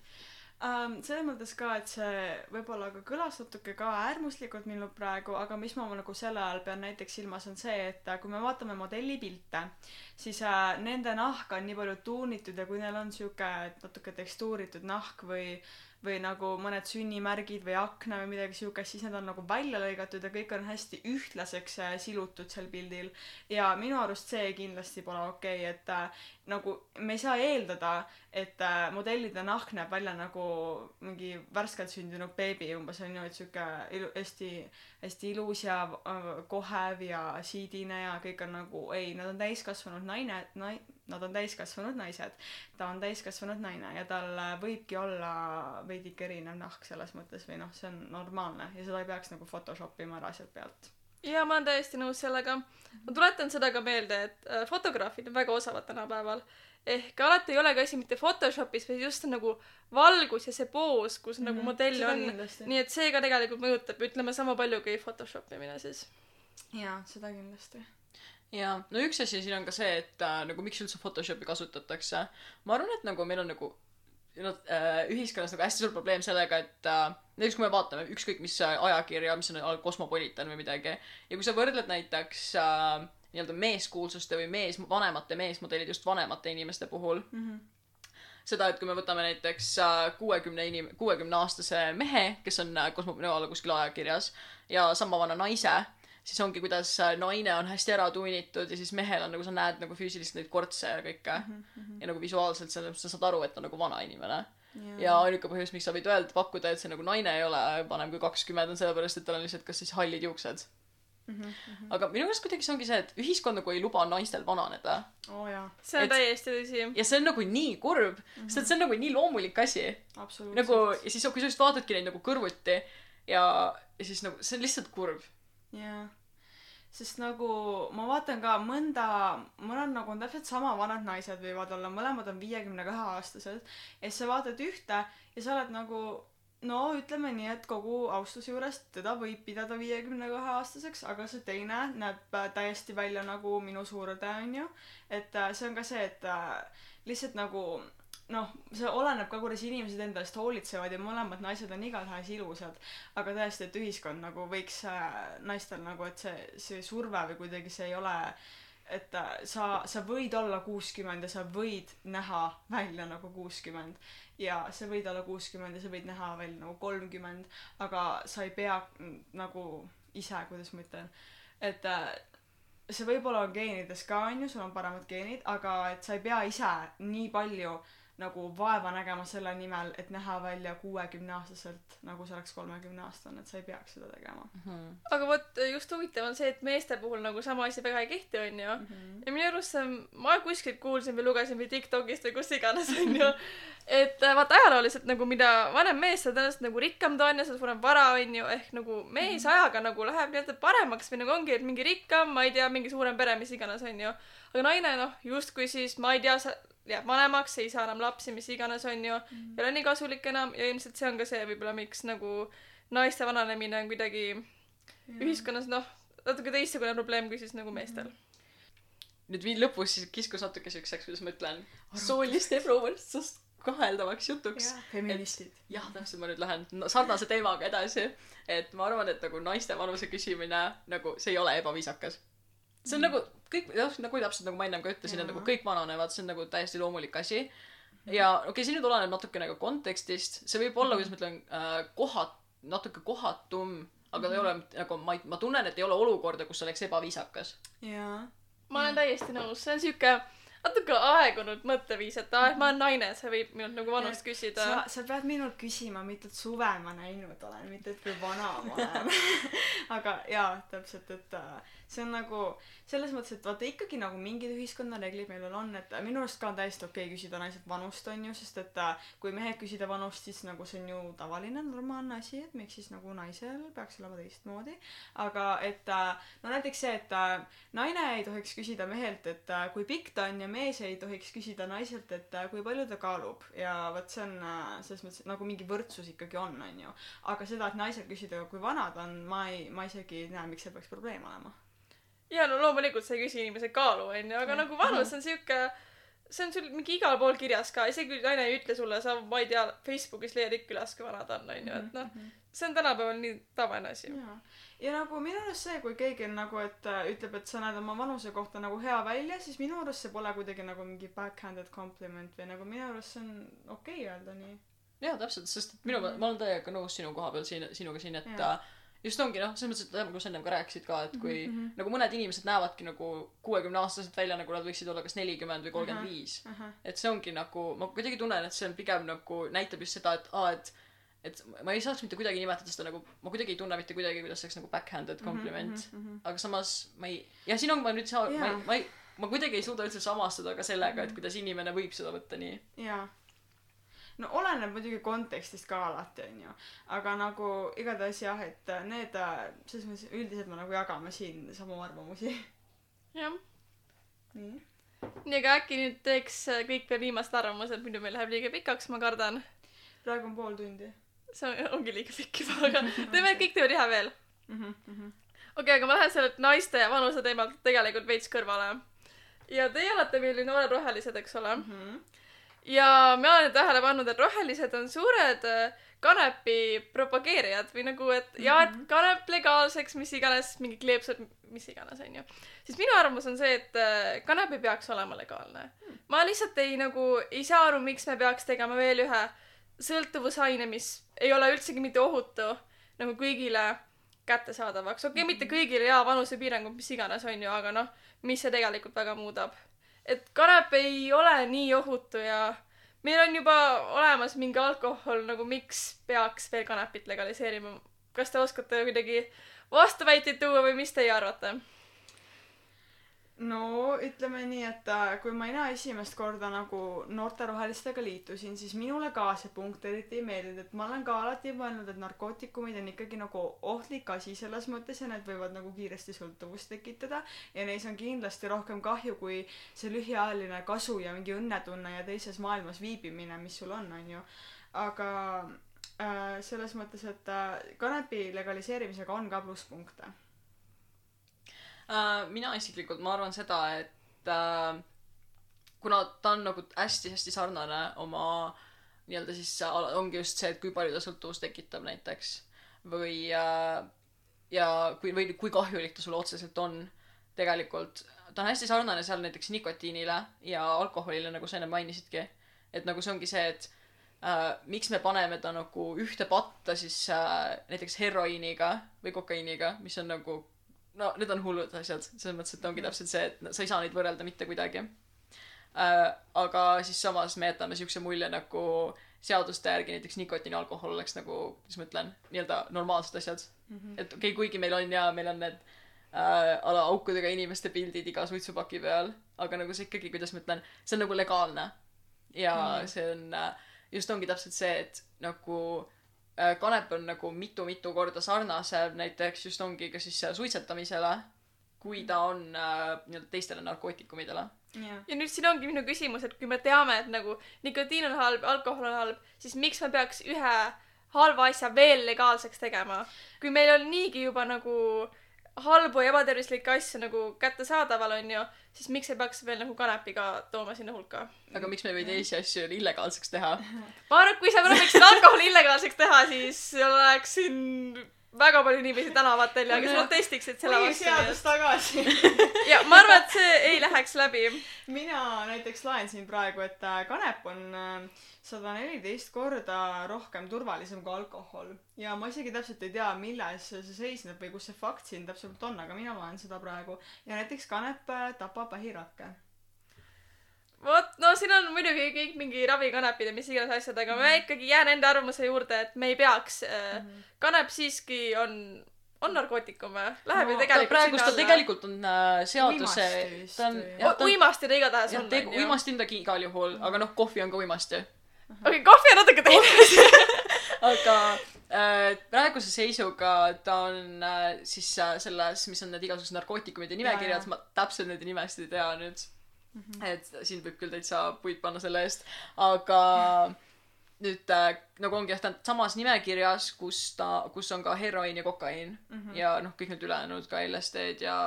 um,. selles mõttes ka, et see võib-olla ka kõlas natuke ka äärmuslikult minul praegu, aga mis ma nagu selle all pean näiteks silmas, on see, et äh, kui me vaatame modellipilte, siis äh, nende nahk on nii palju tuunitud ja kui neil on sihuke natuke tekstuuritud nahk või või nagu mõned sünnimärgid või akna või midagi siukest, siis need on nagu välja lõigatud ja kõik on hästi ühtlaseks äh, silutud seal pildil. ja minu arust see kindlasti pole okei okay,, et äh, nagu me ei saa eeldada, et äh, modellide nahk näeb välja nagu mingi värskelt sündinud beebi umbes on ju, et sihuke ilu-, hästi, hästi ilus ja äh, kohev ja siidine ja kõik on nagu ei, nad on täiskasvanud naine, nai-, nad on täiskasvanud naised. ta on täiskasvanud naine ja tal äh, võibki olla veidike erinev nahk selles mõttes või noh, see on normaalne ja seda ei peaks nagu Photoshop ima ära sealt pealt. jaa, ma olen täiesti nõus sellega. ma tuletan seda ka meelde, et äh, fotograafid on väga osavad tänapäeval. ehk alati ei olegi asi mitte Photoshopis, vaid just nagu valgus ja see poos, kus mm -hmm. nagu modell Seda on. kindlasti. nii et see ka tegelikult mõjutab, ütleme sama palju kui Photoshop imine siis. jaa, seda kindlasti. jaa, no üks asi siin on ka see, et äh, nagu miks üldse Photoshopi kasutatakse. ma arvan, et nagu meil on nagu no, äh, ühiskonnas nagu hästi suur probleem sellega, et äh, näiteks kui me vaatame ükskõik mis äh, ajakirja, mis on Cosmopolitan või midagi ja kui sa võrdled näiteks äh, nii-öelda meeskuulsuste või mees, vanemate meesmodellid just vanemate inimeste puhul Mhm. seda, et kui me võtame näiteks kuuekümne inim-, kuuekümne aastase mehe, kes on äh, Cosmopolitan kuskil ajakirjas ja sama vana naise, siis ongi, kuidas äh, naine on hästi ära tuunitud ja siis mehel on nagu sa näed nagu füüsiliselt neid kortse ja kõike mm. -hmm. ja nagu visuaalselt sa, sa saad aru, et ta on nagu vana inimene. ja ainuke põhjus, miks sa võid öelda, pakkuda, et see nagu naine ei ole vanem kui kakskümmend, on sellepärast, et tal on lihtsalt kas siis hallid juuksed. aga minu meelest kuidagi see ongi see, et ühiskond nagu ei luba naistel vananeda. jaa, see on Et- täiesti tõsi. ja see on nagu nii kurb mm, -hmm. sest see on nagu nii loomulik asi. nagu ja siis, kui sa just vaatadki neid nagu kõrvuti ja, ja siis nagu see on lihtsalt kurb. jaa. sest nagu ma vaatan ka mõnda, mõned nagu on täpselt sama vanad naised võivad olla, mõlemad on viiekümne kahe aastased ja siis sa vaatad ühte ja sa oled nagu no ütleme nii, et kogu austuse juures teda võib pidada viiekümne kahe aastaseks, aga see teine näeb äh, täiesti välja nagu minu suurõde onju. et äh, see on ka see, et äh, lihtsalt nagu noh, see oleneb ka, kuidas inimesed enda eest hoolitsevad ja mõlemad naised on igatahes ilusad. aga tõesti, et ühiskond nagu võiks äh, naistel nagu, et see, see surve või kuidagi see ei ole, et äh, sa, sa võid olla kuuskümmend ja sa võid näha välja nagu kuuskümmend ja sa võid olla kuuskümmend ja sa võid näha välja nagu kolmkümmend, aga sa ei pea nagu ise, kuidas ma ütlen, et äh, see võib-olla on geenides ka onju, sul on paremad geenid, aga et sa ei pea ise nii palju nagu vaeva nägema selle nimel, et näha välja kuuekümneaastaselt, nagu sa oleks kolmekümneaastane, et sa ei peaks seda tegema aga vot just huvitav on see, et meeste puhul nagu sama asi väga ei kehti, onju. mm. -hmm. ja minu arust see on, ma kuskilt kuulsin või lugesin või Tiktokist või kus iganes onju, [LAUGHS] et äh, vaata ajalooliselt nagu mida vanem mees, seda tõenäoliselt nagu rikkam ta on ja seda suurem vara onju, ehk nagu mees ajaga nagu läheb nii-öelda paremaks või nagu ongi, et mingi rikkam, ma ei tea, mingi suurem pere, mis iganes onju. aga naine noh, justkui siis ma ei tea, sa jääb vanemaks, ei saa enam lapsi, mis iganes onju, ei ole nii kasulik enam ja ilmselt see on ka see võib-olla, miks nagu naiste vananemine on kuidagi ühiskonnas noh, natuke teistsugune probleem kui siis nagu meestel. nüüd vii- lõpus siis kiskus natuke siukseks, kuidas ma ütlen, soolist ebavõrdsust kaheldavaks jutuks. feministid. jah, täpselt, ma nüüd lähen no, sarnase teemaga edasi. et ma arvan, et nagu naiste vanuse küsimine nagu see ei ole ebaviisakas. See on mm. nagu kõik, nagu täpselt nagu ma ennem ka ütlesin, et nagu kõik vananevad, see on nagu täiesti loomulik asi. ja okei okay,, see nüüd oleneb natukene ka kontekstist, see võib olla, kuidas ma ütlen äh,, kohat-, natuke kohatum, aga ta ei ole nagu ma ei, ma tunnen, et ei ole olukorda, kus oleks ebaviisakas. jaa. ma olen täiesti nõus, see on siuke natuke aegunud mõtteviis, et aa, et ma olen naine, sa võid minult nagu vanust küsida sa, sa pead minult küsima, mitut suve ma näinud olen, mitte et kui vana ma olen. [LAUGHS] [LAUGHS] aga jaa, täpselt, et äh, see on nagu selles mõttes, et vaata ikkagi nagu mingid ühiskonnareeglid meil veel on, et minu arust ka on täiesti okei küsida naiselt vanust, on ju, sest et äh, kui mehed küsida vanust, siis nagu see on ju tavaline normaalne asi, et miks siis nagu naisel peaks olema teistmoodi. aga et äh, no näiteks see, et äh, naine ei tohiks küsida mehelt, et kui pikk ta on ja mees ei tohiks küsida naiselt, et kui palju ta kaalub ja vot see on selles mõttes nagu mingi võrdsus ikkagi on, onju. aga seda, et naiselt küsida, kui vana ta on, ma ei, ma isegi ei näe, miks see peaks probleem olema. Ja no loomulikult sa ei küsi inimese kaalu onju, aga Jah. nagu vanus on siuke see on sul mingi igal pool kirjas ka, isegi kui naine ei ütle sulle, sa, ma ei tea, Facebookis leiad ikka üles, kui vana ta on, onju, et noh, see on tänapäeval nii tavaline asi. ja nagu minu arust see, kui keegi on nagu, et äh, ütleb, et sa näed oma vanuse kohta nagu hea välja, siis minu arust see pole kuidagi nagu mingi backhanded compliment või nagu minu arust see on okei okay öelda nii. jaa, täpselt, sest et minu, ma olen täiega nõus sinu koha peal siin, sinuga siin, et Jaa. Just ongi noh, selles mõttes, et nagu sa ennem ka rääkisid ka, et kui mm -hmm. nagu mõned inimesed näevadki nagu kuuekümne aastaselt välja, nagu nad võiksid olla kas nelikümmend või kolmkümmend viis. et see ongi nagu, ma kuidagi tunnen, et see on pigem nagu näitab just seda, et aa, et et ma ei saaks mitte kuidagi nimetada seda nagu, ma kuidagi ei tunne mitte kuidagi, kuidas see oleks nagu backhanded compliment mm. -hmm. aga samas ma ei, ja siin on, ma nüüd saa-, ma ei ma ei, ma kuidagi ei suuda üldse samastuda ka sellega, et kuidas inimene võib seda võtta nii. jaa. No oleneb muidugi kontekstist ka alati, onju. aga nagu igatahes jah, et need, selles mõttes üldiselt me nagu jagame siin samu arvamusi. jah. nii. nii, aga äkki nüüd teeks äh, kõik veel viimased arvamused, muidu meil läheb liiga pikaks, ma kardan. praegu on pool tundi see on- ongi liiga pikk juba, aga [LAUGHS] teeme kõik teeme liha veel. mm -hmm. okei aga ma lähen sellelt naiste ja vanuse teemalt tegelikult veits kõrvale. ja teie olete meil ju noored rohelised, eks ole. Mm -hmm. Ja ma olen tähele pannud, et rohelised on suured äh, kanepi propageerijad või nagu, et ja, et kanep legaalseks, mis iganes, mingi kleepsud, mis iganes, onju. siis minu arvamus on see, et äh, kanep ei peaks olema legaalne. ma lihtsalt ei nagu, ei saa aru, miks me peaks tegema veel ühe sõltuvusaine, mis ei ole üldsegi mitte ohutu nagu kõigile kättesaadavaks. okei okay,, mitte kõigile ja vanusepiirangud, mis iganes, onju, aga noh, mis see tegelikult väga muudab et kanep ei ole nii ohutu ja meil on juba olemas mingi alkohol, nagu miks peaks veel kanepit legaliseerima? kas te oskate kuidagi vastuväiteid tuua või mis teie arvate? No ütleme nii, et äh, kui mina esimest korda nagu noorterohelistega liitusin, siis minule ka see punkt eriti ei meeldinud, et ma olen ka alati mõelnud, et narkootikumid on ikkagi nagu ohtlik asi selles mõttes ja need võivad nagu kiiresti sõltuvust tekitada ja neis on kindlasti rohkem kahju kui see lühiajaline kasu ja mingi õnnetunne ja teises maailmas viibimine, mis sul on, onju. aga äh, selles mõttes, et äh, kanepi legaliseerimisega on ka plusspunkte mina isiklikult, ma arvan seda, et äh, kuna ta on nagu hästi-hästi sarnane oma nii-öelda siis äh, ongi just see, et kui palju ta sõltuvust tekitab näiteks või äh, ja kui, või kui kahjulik ta sulle otseselt on tegelikult. ta on hästi sarnane seal näiteks nikotiinile ja alkoholile, nagu sa enne mainisidki. et nagu see ongi see, et äh, miks me paneme ta nagu ühte patta siis äh, näiteks heroiiniga või kokaiiniga, mis on nagu no need on hullud asjad, selles mõttes, et ongi täpselt see, et sa ei saa neid võrrelda mitte kuidagi äh,. aga siis samas me jätame siukse mulje nagu seaduste järgi näiteks nikotiini, alkohol oleks nagu, kuidas ma ütlen, nii-öelda normaalsed asjad mm. -hmm. et okei okay,, kuigi meil on ja meil on need äh, ala aukudega inimeste pildid iga suitsupaki peal, aga nagu see ikkagi, kuidas ma ütlen, see on nagu legaalne. ja mm -hmm. see on äh,, just ongi täpselt see, et nagu äh, kanep on nagu mitu-mitu korda sarnasem näiteks just ongi ka siis äh, suitsetamisele, kui ta on äh, nii-öelda teistele narkootikumidele. ja nüüd siin ongi minu küsimus, et kui me teame, et nagu nikotiin on halb, alkohol on halb, siis miks me peaks ühe halva asja veel legaalseks tegema? kui meil on niigi juba nagu halbu ja ebatervislikke asju nagu kättesaadaval, onju, siis miks ei peaks veel nagu kanepiga tooma sinna hulka? aga miks me ei või teisi asju illegaalseks teha? ma arvan, et kui sa prooviksid alkoholi illegaalseks teha, siis oleks siin väga palju inimesi tänavatel ja kes protestiksid selle vastu. põhiseadus tagasi [LAUGHS] ja ma arvan, et see ei läheks läbi. mina näiteks loen siin praegu, et äh, kanep on sada neliteist korda rohkem turvalisem kui alkohol ja ma isegi täpselt ei tea, milles see seisneb või kus see fakt siin täpselt on, aga mina loen seda praegu ja näiteks kanep äh, tapab vähirakke. vot, no siin on muidugi kõik mingi ravikanepid ja mis iganes asjad, aga ma ikkagi jään enda arvamuse juurde, et me ei peaks äh,, kanep siiski on, on narkootikum või? Läheb No ju tegelikult praegu ta tegelikult on äh, seaduse ta on on uimasti ta igatahes on, uimasti on ta igal juhul, aga noh, kohvi on ka uimasti. okei, kohvi on natuke teine. Asi. [LAUGHS] aga äh, praeguse seisuga ta on äh, siis äh, selles, mis on need igasugused narkootikumide nimekirjad, ma täpselt neid nimesid ei tea nüüd mm. -hmm. et siin võib küll täitsa puid panna selle eest, aga nüüd äh, nagu ongi jah, ta on samas nimekirjas, kus ta, kus on ka heroiin ja kokaiin mm. -hmm. ja noh, kõik need ülejäänud ka LSD-d ja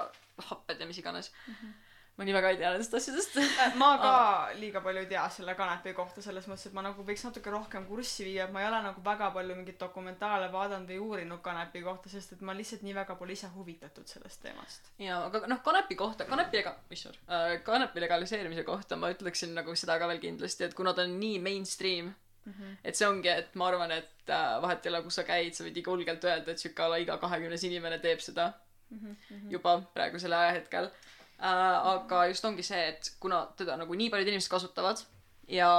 happed ja mis iganes mm. -hmm. Ma nii väga ei tea nendest asjadest ma ka liiga palju ei tea selle kanepi kohta selles mõttes, et ma nagu võiks natuke rohkem kurssi viia, et ma ei ole nagu väga palju mingeid dokumentaale vaadanud või uurinud kanepi kohta, sest et ma lihtsalt nii väga pole ise huvitatud sellest teemast. jaa, aga noh, kanepi kohta, kanepi ega-, issand äh,, kanepi legaliseerimise kohta ma ütleksin nagu seda ka veel kindlasti, et kuna ta on nii mainstream et see ongi, et ma arvan, et äh, vahet ei ole, kus sa käid, sa võid julgelt öelda, et sihuke a la iga kahekümnes inimene teeb seda juba praegusel ajahetkel äh,. Aga just ongi see, et kuna teda nagu nii paljud inimesed kasutavad ja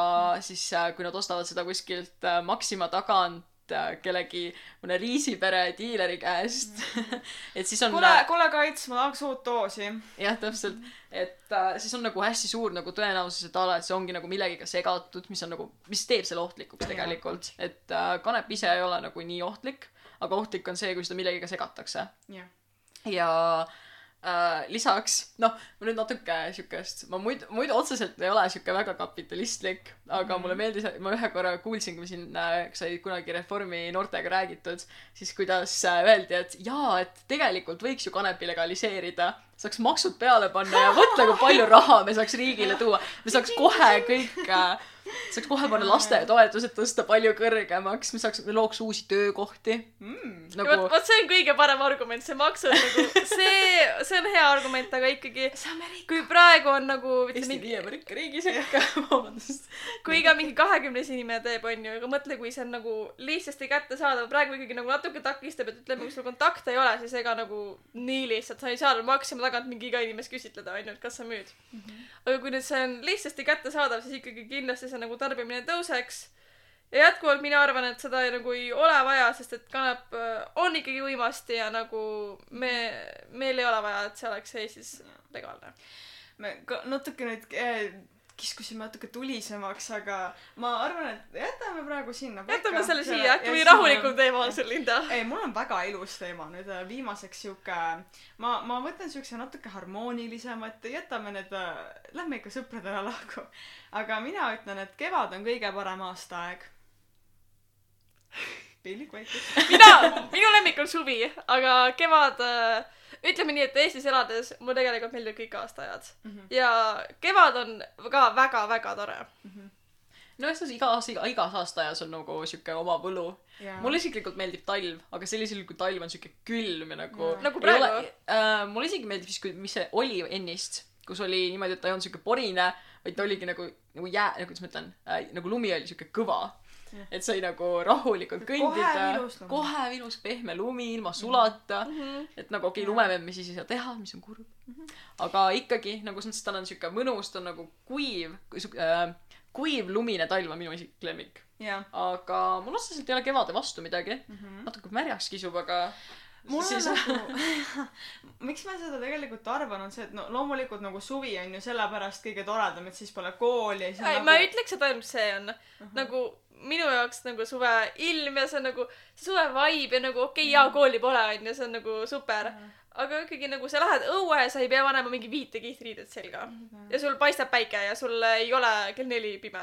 siis äh, kui nad ostavad seda kuskilt äh, Maxima tagant äh, kellegi mõne riisipere diileri käest [LAUGHS] et siis on kuule, kuule Kaits, ma tahaks uut doosi. jah, täpselt, et äh, siis on nagu hästi suur nagu tõenäosus, et a la, et see ongi nagu millegagi segatud, mis on nagu, mis teeb selle ohtlikuks tegelikult, et äh, kanep ise ei ole nagu nii ohtlik, aga ohtlik on see, kui seda millegagi segatakse. jah. ja äh, lisaks, noh, nüüd natuke siukest, ma muidu, muidu otseselt ei ole siuke väga kapitalistlik, aga mm. mulle meeldis, ma ühe korra kuulsin, kui siin äh, sai kunagi Reformi noortega räägitud, siis kuidas äh, öeldi, et jaa, et tegelikult võiks ju kanepi legaliseerida, saaks maksud peale panna ja mõtle, kui palju raha me saaks riigile tuua, me saaks kohe kõik. [LAUGHS] äh, saaks kohe panna lastetoetused tõsta palju kõrgemaks, me saaks, me looks uusi töökohti Mm. ja vot, vot see on kõige parem argument, see maksud nagu, see, see on hea argument, aga ikkagi, kui praegu on nagu, Eesti mingi, viie rikka riigi sekka, [LAUGHS] vabandust. kui iga mingi kahekümnes inimene teeb, onju, aga mõtle, kui see on nagu lihtsasti kättesaadav, praegu ikkagi nagu natuke takistab, et ütleme, kui sul kontakte ei ole, siis ega nagu nii lihtsalt sa ei saa Maxima tagant mingi iga inimest küsitleda, onju, et kas sa müüd mm. -hmm. aga kui nüüd see on lihtsasti kättesaadav, siis ikkagi kindlasti see nagu tarbimine tõuseks. ja jätkuvalt mina arvan, et seda ei, nagu ei ole vaja, sest et kanep äh, on ikkagi uimasti ja nagu me, meil ei ole vaja, et see oleks Eestis legaalne. me ka natuke nüüd eh, kiskusime natuke tulisemaks, aga ma arvan, et jätame praegu sinna. jätame selle siia, äkki või rahulikum teema on sul, Linda. ei, mul on väga ilus teema nüüd äh, viimaseks sihuke, ma, ma võtan siukse natuke harmoonilisema, et jätame need, lähme ikka sõpradele lahku. aga mina ütlen, et kevad on kõige parem aastaaeg. piinlik vaikus. mina, minu lemmik on suvi, aga kevad äh,, ütleme nii, et Eestis elades mulle tegelikult meeldivad kõik aastaajad mm. -hmm. ja kevad on ka väga-väga tore. no eks iga aasta, iga, igas aastaajas on nagu siuke oma võlu. mulle isiklikult meeldib talv, aga sellisel juhul, kui talv on siuke külm ja nagu Jaa. Nagu praegu? äh,. mulle isegi meeldib siis, kui, mis see oli ennist, kus oli niimoodi, et ta ei olnud siuke porine, vaid ta oligi nagu, nagu jää, nagu kuidas ma ütlen äh,, nagu lumi oli siuke kõva. Et sai nagu rahulikult kõndida Kohe ilus pehme lumi ilma sulata mm. -hmm. et nagu okei okay,, lumememmi siis ei saa teha, mis on kurb mm. -hmm. aga ikkagi nagu selles mõttes tal on siuke mõnus, ta on nagu kuiv, äh, kuiv lumine talv on minu isiklik lemmik. aga mul otseselt ei ole kevade vastu midagi mm. -hmm. natuke märjaks kisub, aga mul on siis- nagu [LAUGHS] [LAUGHS] miks ma seda tegelikult arvan, on see, et no loomulikult nagu suvi on ju sellepärast kõige toredam, et siis pole kooli ja siis ei, nagu ma ei ütleks, et ainult see on uh -huh. nagu minu jaoks nagu suve ilm ja see on nagu see suve vibe ja nagu okei okay,, jaa, kooli pole onju, see on nagu super. aga ikkagi nagu sa lähed õue, sa ei pea panema mingi viite kihtriidet selga. ja sul paistab päike ja sul ei ole kell neli pime.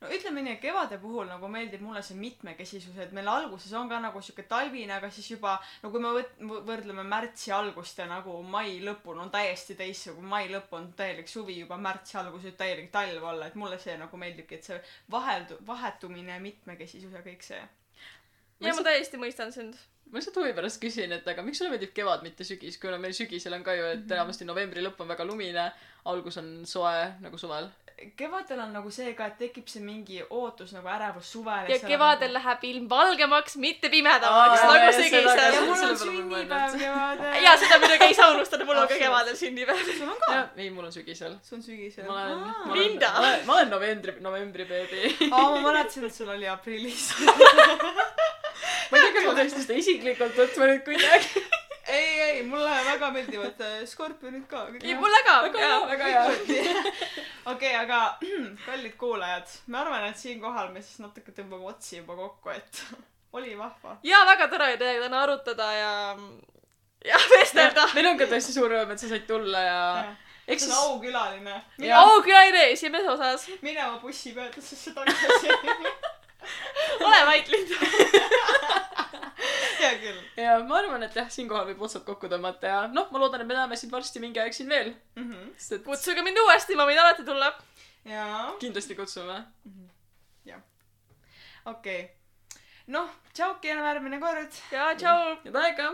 no ütleme nii, et kevade puhul nagu meeldib mulle see mitmekesisus, et meil alguses on ka nagu sihuke talvine, aga siis juba no kui me võt-, võrdleme märtsi algust ja nagu mai lõppu, no täiesti teistsugune, mai lõpp on täielik suvi, juba märtsi algus võib täielik talv olla, et mulle see nagu meeldibki, et see vaheldu-, vahetumine, mitmekesisus ja kõik see. ja ma täiesti mõistan sind. ma lihtsalt huvi pärast küsin, et aga miks sulle meeldib kevad, mitte sügis, kuna meil sügisel on ka ju, et enamasti novembri lõpp on väga lumine, algus on soe nagu suvel. Kevadel on nagu see ka, et tekib see mingi ootus nagu ärevus suvele. ja kevadel läheb ilm valgemaks, mitte pimedamaks Aa, nagu sügisel. mul on sünnipäev kevadel. ja seda muidugi ei saa unustada, mul on ka kevadel sünnipäev. sul on ka? ei, mul on sügisel. sul on sügisel. ma olen, ma olen, Linda! ma olen, novembri, novembri beebi. aa, ma mäletasin, et sul oli aprillis. [LAUGHS] ma ei tea, kas ma peaks seda isiklikult võtma nüüd kuidagi. ei, ei, mulle väga meeldivad äh, skorpionid ka. ja mulle ka, väga hea, väga hea. [LAUGHS] okei, aga [CLEARS THROAT] kallid kuulajad, ma arvan, et siinkohal me siis natuke tõmbame otsi juba kokku, et [LAUGHS] oli vahva. jaa, väga tore oli teiega täna arutada ja, ja [LAUGHS] vestelda. meil on ka tõesti suur rõõm, et sa said tulla ja eks see siis on aukülaline. Aukülaline esimeses osas. minema bussipeatusesse tagasi. ole vait, Linda. Hea küll ja ma arvan, et jah, siinkohal võib otsad kokku tõmmata ja noh, ma loodan, et me näeme sind varsti mingi aeg siin veel, mm. -hmm. sest kutsuge mind uuesti, ma võin alati tulla. jaa, kindlasti kutsume. okei okay.. noh, tšauki ja järgmine kord. ja tšau. head aega